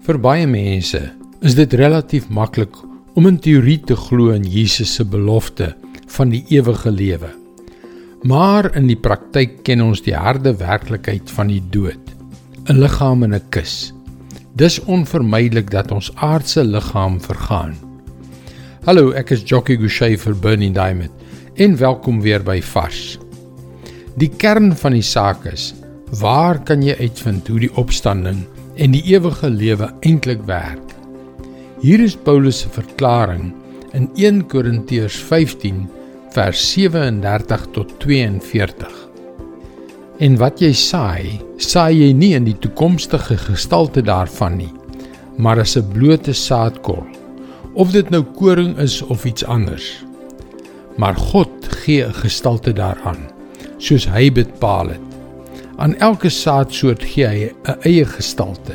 Vir baie mense is dit relatief maklik om in teorie te glo in Jesus se belofte van die ewige lewe. Maar in die praktyk ken ons die harde werklikheid van die dood. 'n Liggaam in 'n kus. Dis onvermydelik dat ons aardse liggaam vergaan. Hallo, ek is Jockey Gouchee vir Bernie Diamond en welkom weer by Vars. Die kern van die saak is: waar kan jy uitvind hoe die opstanding en die ewige lewe eintlik werk. Hier is Paulus se verklaring in 1 Korintiërs 15 vers 37 tot 42. En wat jy saai, saai jy nie in die toekomstige gestalte daarvan nie, maar as 'n blote saadkorrel, of dit nou koring is of iets anders. Maar God gee 'n gestalte daaraan, soos hy bepaal het. Aan elke saadsoort gee hy 'n eie gestalte.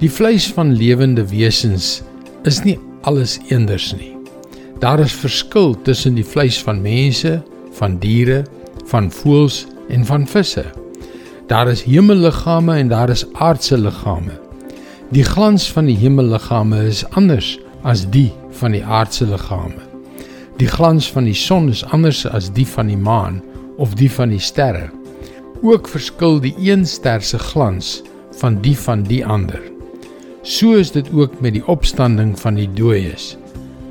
Die vleis van lewende wesens is nie alles eenders nie. Daar is verskil tussen die vleis van mense, van diere, van voëls en van visse. Daar is hemelliggame en daar is aardse liggame. Die glans van die hemelliggame is anders as die van die aardse liggame. Die glans van die son is anders as die van die maan of die van die sterre. Ook verskil die een ster se glans van die van die ander. So is dit ook met die opstanding van die dooies.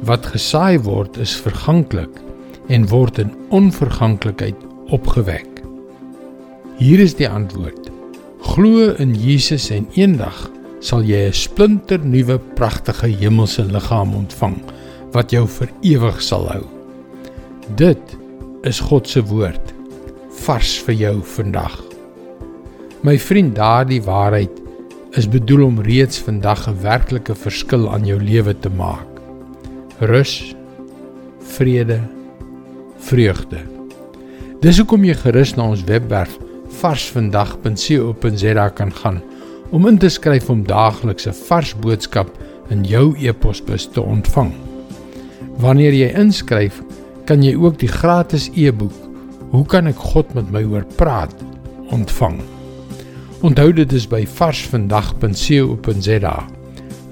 Wat gesaai word is verganklik en word in onverganklikheid opgewek. Hier is die antwoord. Glo in Jesus en eendag sal jy 'n splinter nuwe pragtige hemelse liggaam ontvang wat jou vir ewig sal hou. Dit is God se woord vars vir jou vandag. My vriend, daardie waarheid is bedoel om reeds vandag 'n werklike verskil aan jou lewe te maak. Rus, vrede, vreugde. Dis hoekom jy gerus na ons webwerf varsvandag.co.za kan gaan om in te skryf om daagliks 'n vars boodskap in jou e-posbus te ontvang. Wanneer jy inskryf, kan jy ook die gratis e-boek Hoe kan ek God met my hoor praat ontvang? Onthou dit is by varsvandag.co.za.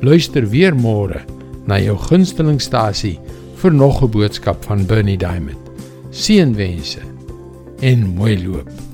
Luister weer môre na jou gunstelingstasie vir nog 'n boodskap van Bernie Diamond. Seënwense en mooi loop.